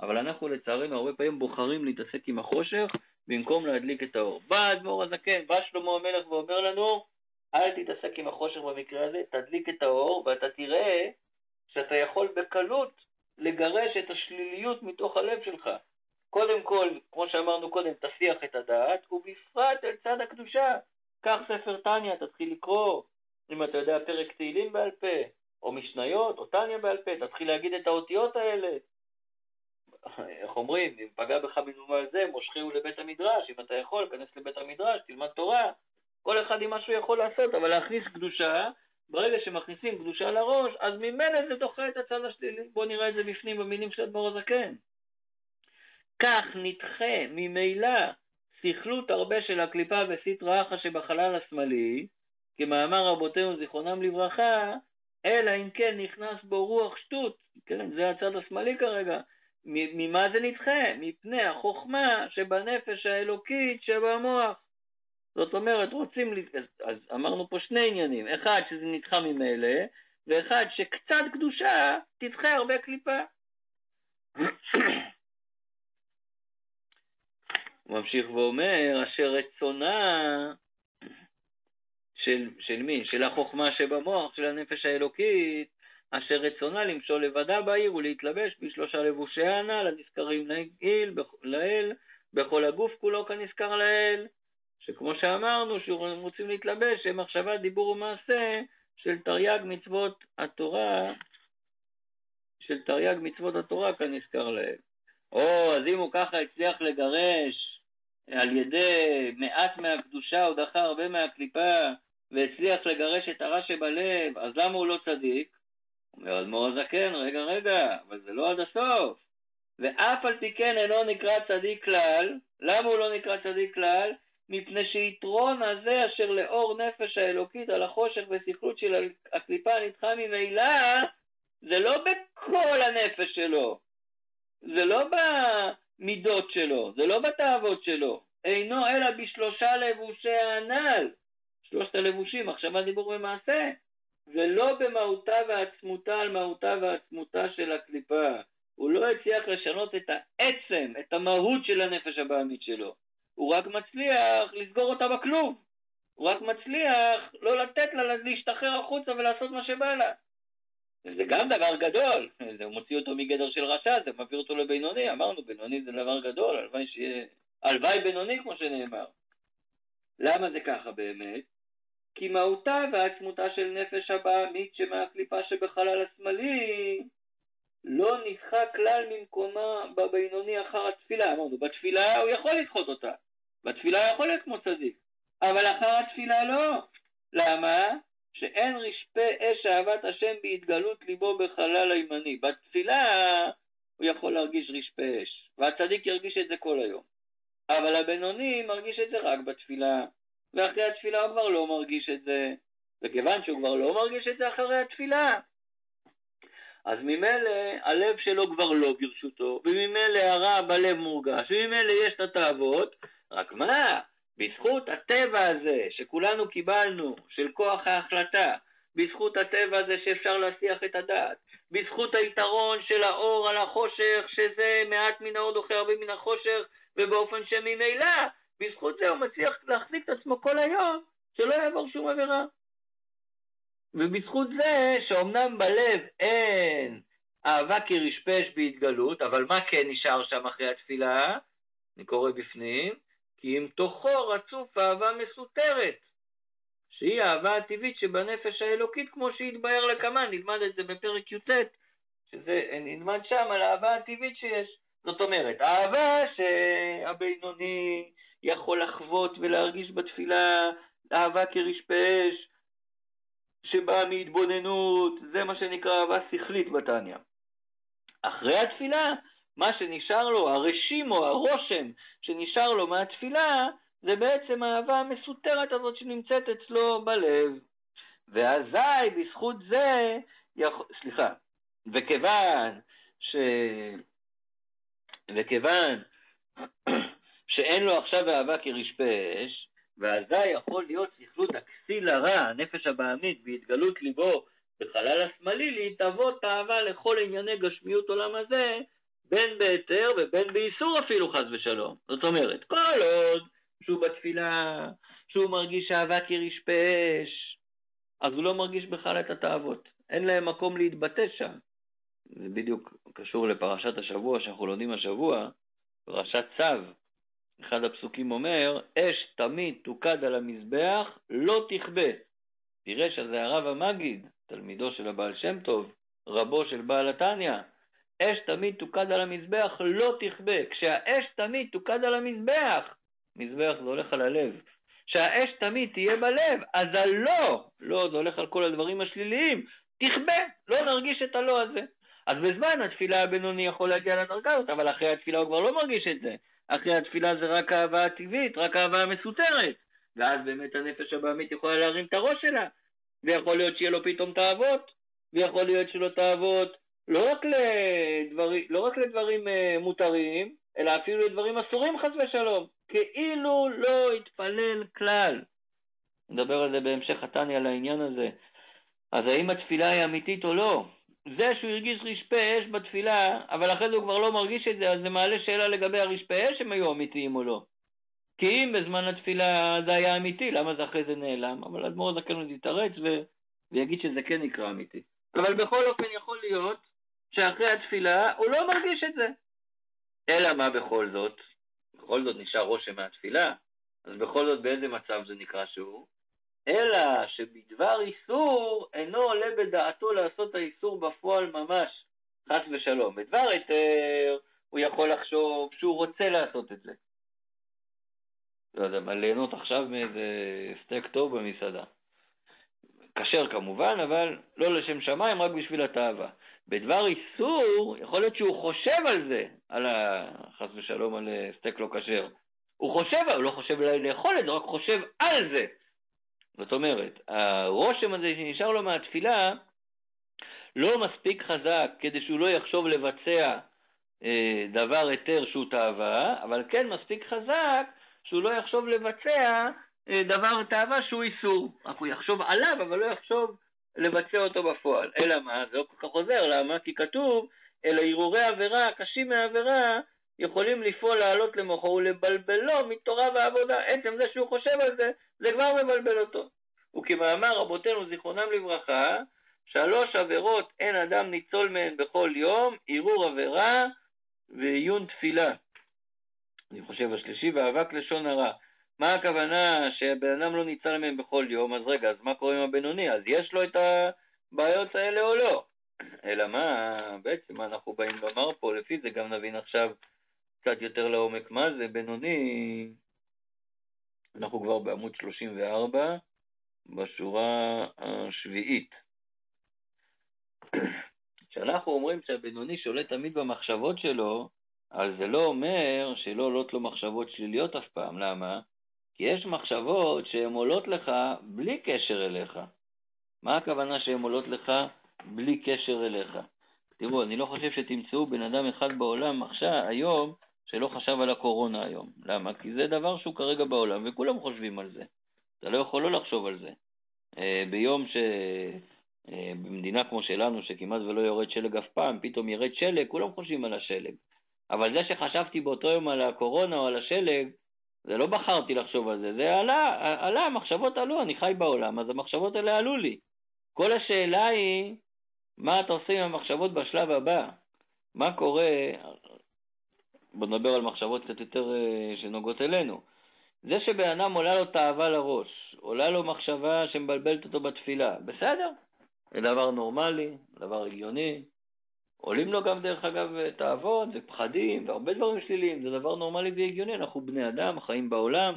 S1: אבל אנחנו לצערנו הרבה פעמים בוחרים להתעסק עם החושך במקום להדליק את האור. בא האדמו"ר הזקן, בא שלמה המלך ואומר לנו, אל תתעסק עם החושך במקרה הזה, תדליק את האור ואתה תראה שאתה יכול בקלות לגרש את השליליות מתוך הלב שלך. קודם כל, כמו שאמרנו קודם, תסיח את הדעת, ובפרט אל צד הקדושה. קח ספר טניה, תתחיל לקרוא, אם אתה יודע פרק תהילים בעל פה, או משניות, או טניה בעל פה, תתחיל להגיד את האותיות האלה. איך אומרים, אם פגע בך מנומל זה, מושכהו לבית המדרש, אם אתה יכול, כנס לבית המדרש, תלמד תורה. כל אחד עם מה שהוא יכול לעשות, אבל להכניס קדושה, ברגע שמכניסים קדושה לראש, אז ממילא זה דוחה את הצד השלילי. בואו נראה את זה בפנים במילים של אדמו"ר הזקן. כך נדחה ממילא סכלות הרבה של הקליפה וסטרא אחא שבחלל השמאלי, כמאמר רבותינו זיכרונם לברכה, אלא אם כן נכנס בו רוח שטות, כן, זה הצד השמאלי כרגע. ממה זה נדחה? מפני החוכמה שבנפש האלוקית שבמוח. זאת אומרת, רוצים, אז אמרנו פה שני עניינים, אחד שזה נדחה ממילא, ואחד שקצת קדושה תדחה הרבה קליפה. ממשיך ואומר, אשר רצונה של, של מי? של החוכמה שבמוח, של הנפש האלוקית, אשר רצונה למשול לבדה בעיר ולהתלבש בשלושה לבושי הנ"ל הנזכרים לאל, בכל הגוף כולו כנזכר לאל, שכמו שאמרנו, שהם רוצים להתלבש, הם מחשבה, דיבור ומעשה של תרי"ג מצוות התורה, של תרי"ג מצוות התורה כנזכר לאל. או, אז אם הוא ככה הצליח לגרש על ידי מעט מהקדושה, הוא דחה הרבה מהקליפה, והצליח לגרש את הרע שבלב, אז למה הוא לא צדיק? אומר אדמו"ר הזקן, רגע, רגע, אבל זה לא עד הסוף. ואף על פי כן אינו נקרא צדיק כלל, למה הוא לא נקרא צדיק כלל? מפני שיתרון הזה אשר לאור נפש האלוקית על החושך וסכלות של הקליפה נדחה ממילא, זה לא בכל הנפש שלו, זה לא במידות שלו, זה לא בתאוות שלו, אינו אלא בשלושה לבושי הנ"ל, שלושת הלבושים, מחשבה, דיבור ומעשה, ולא במהותה ועצמותה על מהותה ועצמותה של הקליפה. הוא לא הצליח לשנות את העצם, את המהות של הנפש הבעמית שלו. הוא רק מצליח לסגור אותה בכלוב. הוא רק מצליח לא לתת לה להשתחרר החוצה ולעשות מה שבא לה. זה גם דבר גדול, זה מוציא אותו מגדר של רשע, זה מביא אותו לבינוני, אמרנו, בינוני זה דבר גדול, הלוואי שיהיה, הלוואי בינוני כמו שנאמר. למה זה ככה באמת? כי מהותה ועצמותה של נפש הבעמית שמהקליפה שבחלל השמאלי לא נדחה כלל ממקומה בבינוני אחר התפילה. אמרנו, בתפילה הוא יכול לדחות אותה, בתפילה הוא יכול להיות כמו צדיק, אבל אחר התפילה לא. למה? שאין רשפה אש אהבת השם בהתגלות ליבו בחלל הימני. בתפילה הוא יכול להרגיש רשפה אש, והצדיק ירגיש את זה כל היום. אבל הבינוני מרגיש את זה רק בתפילה, ואחרי התפילה הוא כבר לא מרגיש את זה, וכיוון שהוא כבר לא מרגיש את זה אחרי התפילה, אז ממילא הלב שלו כבר לא ברשותו, וממילא הרע בלב מורגש, וממילא יש את התאוות, רק מה? בזכות הטבע הזה שכולנו קיבלנו, של כוח ההחלטה, בזכות הטבע הזה שאפשר להסיח את הדעת, בזכות היתרון של האור על החושך, שזה מעט מן האור דוחה הרבה מן החושך, ובאופן שממילא, בזכות זה הוא מצליח להחזיק את עצמו כל היום, שלא יעבור שום עבירה. ובזכות זה שאומנם בלב אין אהבה כרשפש בהתגלות, אבל מה כן נשאר שם אחרי התפילה? אני קורא בפנים, כי אם תוכו רצוף אהבה מסותרת, שהיא האהבה הטבעית שבנפש האלוקית, כמו שהתבהר לקמן, נלמד את זה בפרק י"ט, שזה נלמד שם על האהבה הטבעית שיש. זאת אומרת, אהבה שהבינוני יכול לחוות ולהרגיש בתפילה, אהבה כרשפש, שבאה מהתבוננות, זה מה שנקרא אהבה שכלית בתניא. אחרי התפילה, מה שנשאר לו, הרשימו, הרושם שנשאר לו מהתפילה, זה בעצם האהבה המסותרת הזאת שנמצאת אצלו בלב. ואזי בזכות זה, יכול, סליחה, וכיוון ש... וכיוון שאין לו עכשיו אהבה כרשפש, ואזי יכול להיות סכלות הכסיל הרע, הנפש הבעמית, בהתגלות ליבו בחלל השמאלי, להתאבות אהבה לכל ענייני גשמיות עולם הזה, בין בהיתר ובין באיסור אפילו חס ושלום. זאת אומרת, כל עוד שהוא בתפילה, שהוא מרגיש אהבה כרשפש, אז הוא לא מרגיש בכלל את התאוות. אין להם מקום להתבטא שם. זה בדיוק קשור לפרשת השבוע שאנחנו לומדים השבוע, פרשת צו. אחד הפסוקים אומר, אש תמיד תוקד על המזבח, לא תכבה. תראה שזה הרב המגיד, תלמידו של הבעל שם טוב, רבו של בעל התניא. אש תמיד תוקד על המזבח, לא תכבה. כשהאש תמיד תוקד על המזבח, מזבח זה הולך על הלב. כשהאש תמיד תהיה בלב, אז הלא, לא, זה הולך על כל הדברים השליליים, תכבה, לא נרגיש את הלא הזה. אז בזמן התפילה הבינוני יכול להגיע לדרגה הזאת, אבל אחרי התפילה הוא כבר לא מרגיש את זה. אחרי התפילה זה רק אהבה הטבעית, רק אהבה המסותרת. ואז באמת הנפש הבעמית יכולה להרים את הראש שלה. ויכול להיות שיהיה לו פתאום תאוות, ויכול להיות שלא תאוות לא רק, לדברים, לא רק לדברים uh, מותרים, אלא אפילו לדברים אסורים חס ושלום. כאילו לא התפלל כלל. נדבר על זה בהמשך התניא על העניין הזה. אז האם התפילה היא אמיתית או לא? זה שהוא הרגיש רשפי אש בתפילה, אבל אחרי זה הוא כבר לא מרגיש את זה, אז זה מעלה שאלה לגבי הרשפי אש הם היו אמיתיים או לא. כי אם בזמן התפילה זה היה אמיתי, למה זה אחרי זה נעלם? אבל אדמו"ר זקן עוד יתרץ ו... ויגיד שזה כן נקרא אמיתי. אבל בכל אופן יכול להיות שאחרי התפילה הוא לא מרגיש את זה. אלא מה בכל זאת? בכל זאת נשאר רושם מהתפילה, אז בכל זאת באיזה מצב זה נקרא שהוא? אלא שבדבר איסור אינו עולה בדעתו לעשות האיסור בפועל ממש, חס ושלום. בדבר היתר הוא יכול לחשוב שהוא רוצה לעשות את זה. לא יודע מה, ליהנות עכשיו מאיזה סטייק טוב במסעדה. כשר כמובן, אבל לא לשם שמיים, רק בשביל התאווה. בדבר איסור, יכול להיות שהוא חושב על זה, על ה... חס ושלום על סטייק לא כשר. הוא חושב, הוא לא חושב לאכול את זה, רק חושב על זה. זאת אומרת, הרושם הזה שנשאר לו מהתפילה לא מספיק חזק כדי שהוא לא יחשוב לבצע אה, דבר היתר שהוא תאווה, אבל כן מספיק חזק שהוא לא יחשוב לבצע אה, דבר תאווה שהוא איסור. רק הוא יחשוב עליו, אבל לא יחשוב לבצע אותו בפועל. אלא מה? זה לא כל כך עוזר, למה? כי כתוב, אלה הרהורי עבירה, קשים מעבירה, יכולים לפעול לעלות למוחו ולבלבלו מתורה ועבודה. עצם זה שהוא חושב על זה, זה כבר מבלבל אותו. וכמאמר רבותינו זיכרונם לברכה, שלוש עבירות אין אדם ניצול מהן בכל יום, ערעור עבירה ועיון תפילה. אני חושב השלישי, ואבק לשון הרע. מה הכוונה שהבן אדם לא ניצל מהם בכל יום? אז רגע, אז מה קורה עם הבינוני? אז יש לו את הבעיות האלה או לא? אלא מה, בעצם אנחנו באים לומר פה, לפי זה גם נבין עכשיו קצת יותר לעומק מה זה בינוני. אנחנו כבר בעמוד 34, בשורה השביעית. כשאנחנו אומרים שהבינוני שולט תמיד במחשבות שלו, אז זה לא אומר שלא עולות לו מחשבות שליליות אף פעם. למה? כי יש מחשבות שהן עולות לך בלי קשר אליך. מה הכוונה שהן עולות לך בלי קשר אליך? תראו, אני לא חושב שתמצאו בן אדם אחד בעולם עכשיו, היום, שלא חשב על הקורונה היום. למה? כי זה דבר שהוא כרגע בעולם, וכולם חושבים על זה. אתה לא יכול לא לחשוב על זה. אה, ביום ש... אה, במדינה כמו שלנו, שכמעט ולא יורד שלג אף פעם, פתאום ירד שלג, כולם חושבים על השלג. אבל זה שחשבתי באותו יום על הקורונה או על השלג, זה לא בחרתי לחשוב על זה, זה עלה, עלה, המחשבות עלו, אני חי בעולם, אז המחשבות האלה עלו לי. כל השאלה היא, מה אתה עושה עם המחשבות בשלב הבא? מה קורה, בוא נדבר על מחשבות קצת יותר אה, שנוגעות אלינו. זה שבן אדם עולה לו תאווה לראש, עולה לו מחשבה שמבלבלת אותו בתפילה, בסדר, זה דבר נורמלי, דבר הגיוני. עולים לו גם, דרך אגב, תאוות ופחדים והרבה דברים שליליים, זה דבר נורמלי והגיוני, אנחנו בני אדם, חיים בעולם.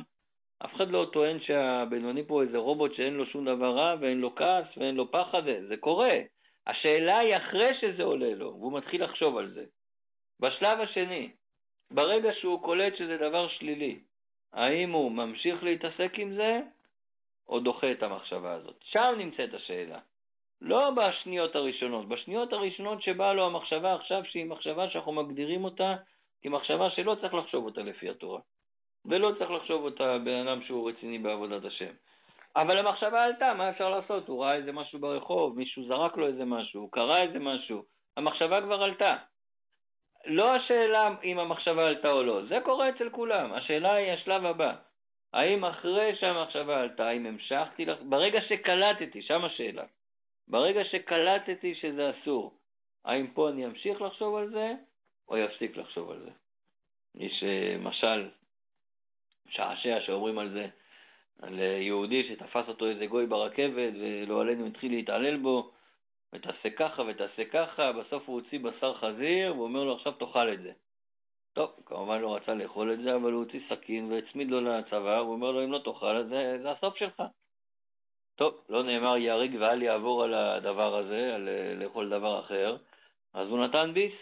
S1: אף אחד לא טוען שהבינוני פה איזה רובוט שאין לו שום דבר רע ואין לו כעס ואין לו פחד, זה קורה. השאלה היא אחרי שזה עולה לו, והוא מתחיל לחשוב על זה. בשלב השני, ברגע שהוא קולט שזה דבר שלילי, האם הוא ממשיך להתעסק עם זה, או דוחה את המחשבה הזאת? שם נמצאת השאלה. לא בשניות הראשונות, בשניות הראשונות שבאה לו המחשבה עכשיו, שהיא מחשבה שאנחנו מגדירים אותה כמחשבה שלא צריך לחשוב אותה לפי התורה. ולא צריך לחשוב אותה בן אדם שהוא רציני בעבודת השם. אבל המחשבה עלתה, מה אפשר לעשות? הוא ראה איזה משהו ברחוב, מישהו זרק לו איזה משהו, הוא קרא איזה משהו, המחשבה כבר עלתה. לא השאלה אם המחשבה עלתה או לא, זה קורה אצל כולם, השאלה היא השלב הבא. האם אחרי שהמחשבה עלתה, האם המשכתי, לח... ברגע שקלטתי, שם השאלה. ברגע שקלטתי שזה אסור, האם פה אני אמשיך לחשוב על זה, או יפסיק לחשוב על זה? יש משל שעשע שאומרים על זה, על יהודי שתפס אותו איזה גוי ברכבת ולא עלינו התחיל להתעלל בו, ותעשה ככה ותעשה ככה, בסוף הוא הוציא בשר חזיר ואומר לו עכשיו תאכל את זה. טוב, כמובן לא רצה לאכול את זה, אבל הוא הוציא סכין והצמיד לו לצוואר, הוא אומר לו אם לא תאכל את זה, זה הסוף שלך. טוב, לא נאמר ייהרג ואל יעבור על הדבר הזה, על לאכול דבר אחר, אז הוא נתן ביס.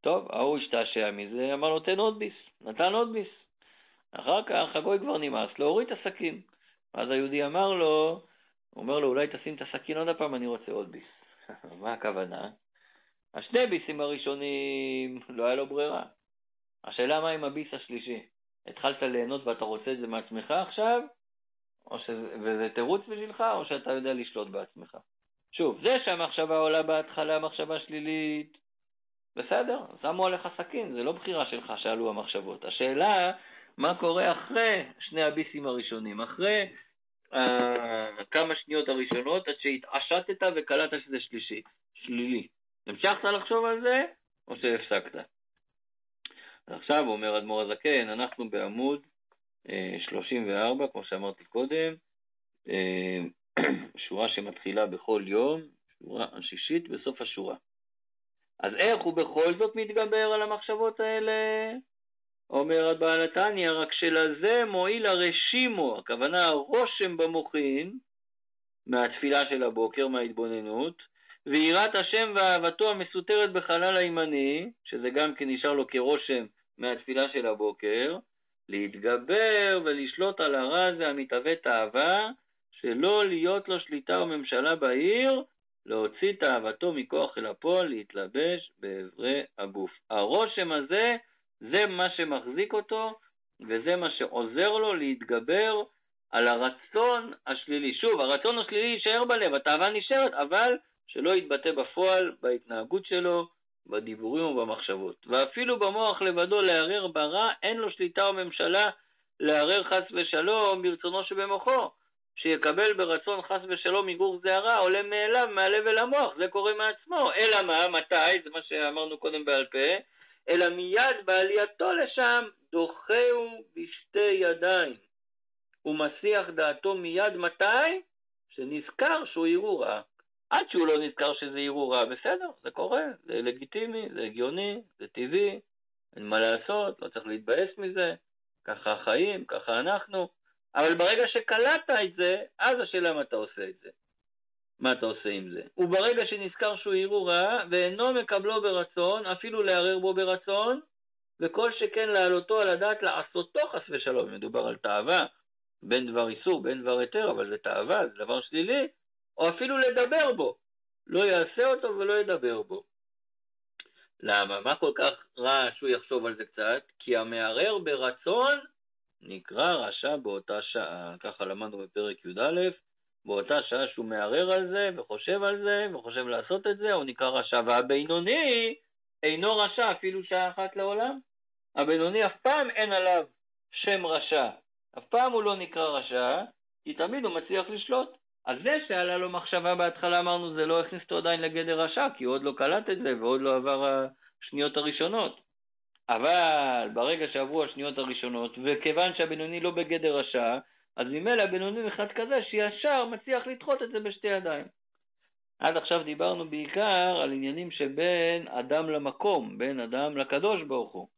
S1: טוב, ההוא השתעשע מזה, אמר לו תן עוד ביס, נתן עוד ביס. אחר כך הגוי כבר נמאס להוריד את הסכין. אז היהודי אמר לו, הוא אומר לו, אולי תשים את הסכין עוד הפעם, אני רוצה עוד ביס. מה הכוונה? השני ביסים הראשונים, לא היה לו ברירה. השאלה מה עם הביס השלישי? התחלת ליהנות ואתה רוצה את זה מעצמך עכשיו, או שזה, וזה תירוץ בשבילך, או שאתה יודע לשלוט בעצמך. שוב, זה שהמחשבה עולה בהתחלה מחשבה שלילית, בסדר, שמו עליך סכין, זה לא בחירה שלך שעלו המחשבות. השאלה, מה קורה אחרי שני הביסים הראשונים, אחרי uh, כמה שניות הראשונות, עד שהתעשתת וקלטת שזה שלישי, שלילי. המשכת לחשוב על זה, או שהפסקת? עכשיו אומר אדמו"ר הזקן, אנחנו בעמוד 34, כמו שאמרתי קודם, אה, שורה שמתחילה בכל יום, שורה השישית בסוף השורה. אז איך הוא בכל זאת מתגבר על המחשבות האלה? אומר הבעל התניא, רק שלזה מועיל הרשימו, הכוונה הרושם במוחין, מהתפילה של הבוקר, מההתבוננות, ויראת השם ואהבתו המסותרת בחלל הימני, שזה גם כן נשאר לו כרושם מהתפילה של הבוקר, להתגבר ולשלוט על הרע הזה המתהווה תאווה, שלא להיות לו שליטה וממשלה בעיר, להוציא תאוותו מכוח אל הפועל, להתלבש באברי הגוף. הרושם הזה, זה מה שמחזיק אותו, וזה מה שעוזר לו להתגבר על הרצון השלילי. שוב, הרצון השלילי יישאר בלב, התאווה נשארת, אבל שלא יתבטא בפועל, בהתנהגות שלו, בדיבורים ובמחשבות. ואפילו במוח לבדו לערער ברע, אין לו שליטה או ממשלה לערער חס ושלום ברצונו שבמוחו. שיקבל ברצון חס ושלום מגור זה הרע, עולה מאליו, מהלב אל המוח, זה קורה מעצמו. אלא מה, מתי, זה מה שאמרנו קודם בעל פה, אלא מיד בעלייתו לשם, דוחהו בשתי ידיים. הוא מסיח דעתו מיד מתי? שנזכר שהוא ערעור רע. עד שהוא לא נזכר שזה הרהורה, בסדר, זה קורה, זה לגיטימי, זה הגיוני, זה טבעי, אין מה לעשות, לא צריך להתבאס מזה, ככה החיים, ככה אנחנו, אבל ברגע שקלטת את זה, אז השאלה מה אתה עושה את זה. מה אתה עושה עם זה? וברגע שנזכר שהוא הרהורה, ואינו מקבלו ברצון, אפילו לערער בו ברצון, וכל שכן להעלותו על הדעת לעשותו חס ושלום, מדובר על תאווה, בין דבר איסור, בין דבר היתר, אבל זה תאווה, זה דבר שלילי, או אפילו לדבר בו. לא יעשה אותו ולא ידבר בו. למה? מה כל כך רע שהוא יחשוב על זה קצת? כי המערער ברצון נקרא רשע באותה שעה. ככה למדנו בפרק י"א, באותה שעה שהוא מערער על זה וחושב על זה וחושב לעשות את זה, הוא נקרא רשע. והבינוני אינו רשע אפילו שעה אחת לעולם. הבינוני אף פעם אין עליו שם רשע. אף פעם הוא לא נקרא רשע, כי תמיד הוא מצליח לשלוט. אז זה שעלה לו מחשבה בהתחלה, אמרנו, זה לא הכניס אותו עדיין לגדר רשע, כי הוא עוד לא קלט את זה ועוד לא עבר השניות הראשונות. אבל ברגע שעברו השניות הראשונות, וכיוון שהבינוני לא בגדר רשע, אז ממילא הבינוני אחד כזה שישר מצליח לדחות את זה בשתי ידיים. עד עכשיו דיברנו בעיקר על עניינים שבין אדם למקום, בין אדם לקדוש ברוך הוא.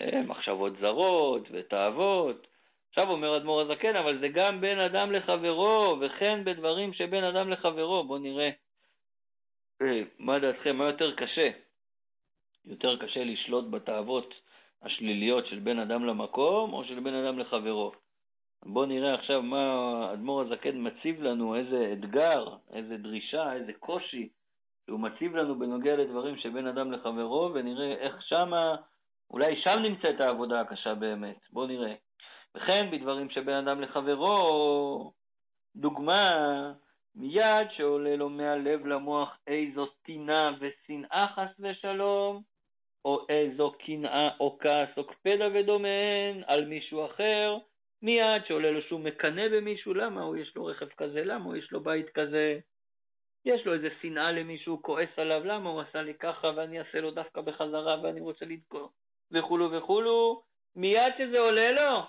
S1: אה, מחשבות זרות ותאוות, עכשיו אומר אדמו"ר הזקן, אבל זה גם בין אדם לחברו, וכן בדברים שבין אדם לחברו. בואו נראה אה, מה דעתכם, מה יותר קשה? יותר קשה לשלוט בתאוות השליליות של בין אדם למקום או של בין אדם לחברו. בואו נראה עכשיו מה אדמו"ר הזקן מציב לנו, איזה אתגר, איזה דרישה, איזה קושי שהוא מציב לנו בנוגע לדברים שבין אדם לחברו, ונראה איך שמה, אולי שם נמצאת העבודה הקשה באמת. בואו נראה. וכן בדברים שבין אדם לחברו, דוגמה, מיד שעולה לו מהלב למוח איזו טינה ושנאה חס ושלום, או איזו קנאה או כעס או קפדה ודומיהן על מישהו אחר, מיד שעולה לו שהוא מקנא במישהו, למה הוא יש לו רכב כזה, למה הוא יש לו בית כזה, יש לו איזה שנאה למישהו, כועס עליו, למה הוא עשה לי ככה ואני אעשה לו דווקא בחזרה ואני רוצה לדקור, וכולו וכולו, מיד שזה עולה לו,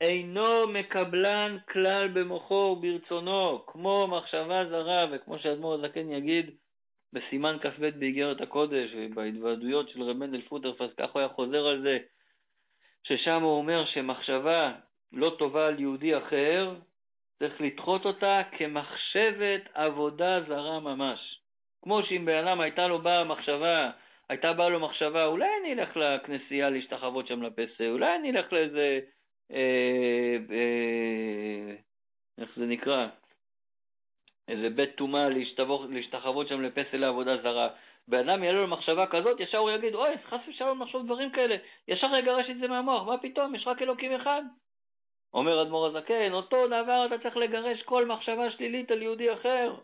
S1: אינו מקבלן כלל במוחו וברצונו, כמו מחשבה זרה, וכמו שאדמו"ר הזקן יגיד בסימן כ"ב באיגרת הקודש, ובהתוועדויות של רב מנדל פוטרפס, כך הוא היה חוזר על זה, ששם הוא אומר שמחשבה לא טובה על יהודי אחר, צריך לדחות אותה כמחשבת עבודה זרה ממש. כמו שאם בן אדם הייתה לו באה מחשבה, הייתה באה לו מחשבה, אולי אני אלך לכנסייה להשתחוות שם לפסל, אולי אני אלך לאיזה אה, אה, איך זה נקרא? איזה בית טומאה להשתחוות שם לפסל לעבודה זרה. בן אדם יעלה לו מחשבה כזאת, ישר הוא יגיד, אוי, חס ושלום לחשוב דברים כאלה. ישר יגרש את זה מהמוח, מה פתאום, יש רק אלוקים אחד. אומר אדמו"ר הזקן, אותו דבר אתה צריך לגרש כל מחשבה שלילית על יהודי אחר.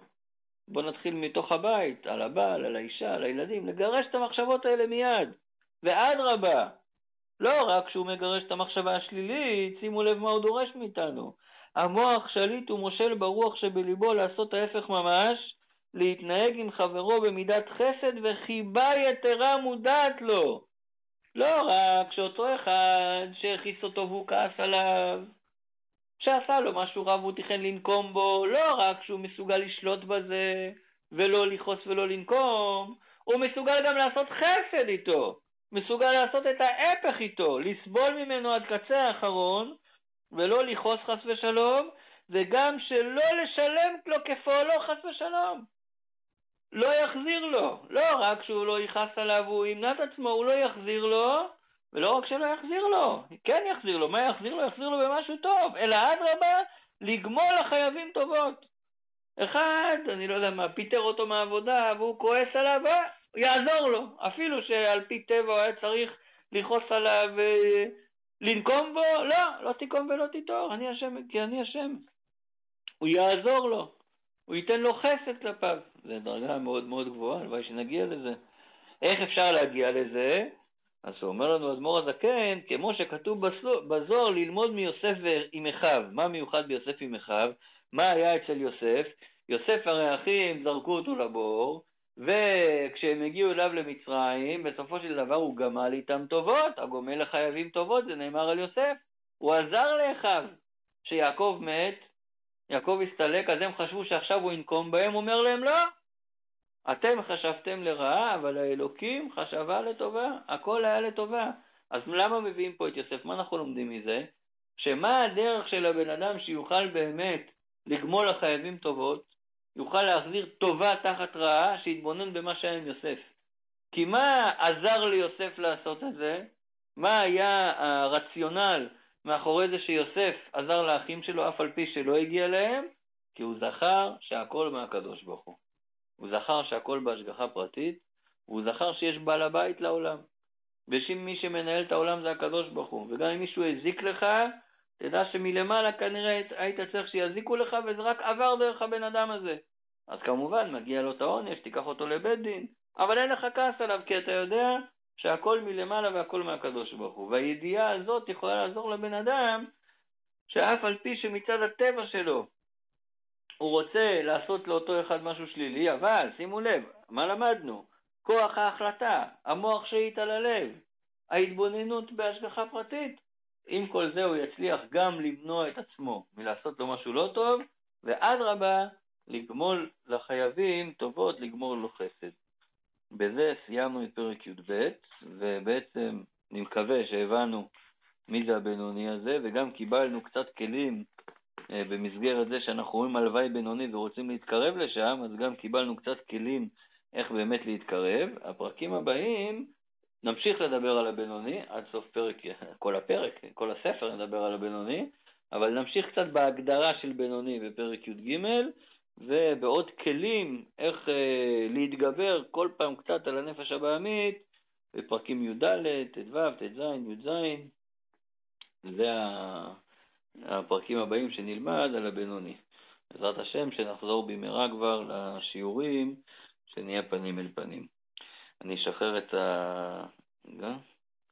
S1: בוא נתחיל מתוך הבית, על הבעל, על האישה, על הילדים, לגרש את המחשבות האלה מיד. ואדרבה, לא רק שהוא מגרש את המחשבה השלילית, שימו לב מה הוא דורש מאיתנו. המוח שליט ומושל ברוח שבליבו לעשות ההפך ממש, להתנהג עם חברו במידת חסד וחיבה יתרה מודעת לו. לא רק שאותו אחד שהכיס אותו והוא כעס עליו, שעשה לו משהו רע והוא תכן לנקום בו, לא רק שהוא מסוגל לשלוט בזה ולא לכעוס ולא לנקום, הוא מסוגל גם לעשות חסד איתו. מסוגל לעשות את ההפך איתו, לסבול ממנו עד קצה האחרון, ולא לכעוס חס ושלום, וגם שלא לשלם לו כפועלו חס ושלום. לא יחזיר לו. לא רק שהוא לא יכעס עליו, הוא ימנע את עצמו, הוא לא יחזיר לו, ולא רק שלא יחזיר לו, כן יחזיר לו, מה יחזיר לו? יחזיר לו במשהו טוב, אלא אדרבה, לגמול לחייבים טובות. אחד, אני לא יודע מה, פיטר אותו מהעבודה והוא כועס עליו, אה, יעזור לו, אפילו שעל פי טבע הוא היה צריך לכעוס עליו אה, בו, לא, לא תיקום ולא תיטור, אני אשם, כי אני אשם. הוא יעזור לו, הוא ייתן לו חסד כלפיו. זו דרגה מאוד מאוד גבוהה, הלוואי שנגיע לזה. איך אפשר להגיע לזה? אז הוא אומר לנו אדמו"ר הזקן, כמו שכתוב בזוהר, ללמוד מיוסף עם אחיו. מה מיוחד ביוסף עם אחיו? מה היה אצל יוסף? יוסף הרי אחים זרקו אותו לבור, וכשהם הגיעו אליו למצרים, בסופו של דבר הוא גמל איתם טובות, הגומל לחייבים טובות, זה נאמר על יוסף. הוא עזר לאחיו. כשיעקב מת, יעקב הסתלק, אז הם חשבו שעכשיו הוא ינקום בהם, אומר להם לא, אתם חשבתם לרעה, אבל האלוקים חשבה לטובה, הכל היה לטובה. אז למה מביאים פה את יוסף? מה אנחנו לומדים מזה? שמה הדרך של הבן אדם שיוכל באמת לגמול לחייבים טובות, יוכל להחזיר טובה תחת רעה, שיתבונן במה שהיה עם יוסף. כי מה עזר ליוסף לעשות את זה? מה היה הרציונל מאחורי זה שיוסף עזר לאחים שלו אף על פי שלא הגיע להם? כי הוא זכר שהכל מהקדוש ברוך הוא. הוא זכר שהכל בהשגחה פרטית, והוא זכר שיש בעל הבית לעולם. ומי שמנהל את העולם זה הקדוש ברוך הוא. וגם אם מישהו הזיק לך, תדע שמלמעלה כנראה היית צריך שיזיקו לך, וזה רק עבר דרך הבן אדם הזה. אז כמובן, מגיע לו את העונש, תיקח אותו לבית דין, אבל אין לך כעס עליו, כי אתה יודע שהכל מלמעלה והכל מהקדוש ברוך הוא. והידיעה הזאת יכולה לעזור לבן אדם, שאף על פי שמצד הטבע שלו הוא רוצה לעשות לאותו אחד משהו שלילי, אבל שימו לב, מה למדנו? כוח ההחלטה, המוח שאית על הלב, ההתבוננות בהשגחה פרטית. עם כל זה הוא יצליח גם למנוע את עצמו מלעשות לו משהו לא טוב, ואדרבה, לגמול לחייבים טובות, לגמור לו חסד. בזה סיימנו את פרק י"ב, ובעצם אני מקווה שהבנו מי זה הבינוני הזה, וגם קיבלנו קצת כלים אה, במסגרת זה שאנחנו רואים הלוואי בינוני ורוצים להתקרב לשם, אז גם קיבלנו קצת כלים איך באמת להתקרב. הפרקים הבאים נמשיך לדבר על הבינוני עד סוף פרק, כל הפרק, כל הספר נדבר על הבינוני, אבל נמשיך קצת בהגדרה של בינוני בפרק י"ג, ובעוד כלים איך אה, להתגבר כל פעם קצת על הנפש הבעמית בפרקים י"ד, ט"ו, ט"ז, י"ז. זה הפרקים הבאים שנלמד על הבינוני. בעזרת השם שנחזור במהרה כבר לשיעורים, שנהיה פנים אל פנים. אני אשחרר את ה... רגע.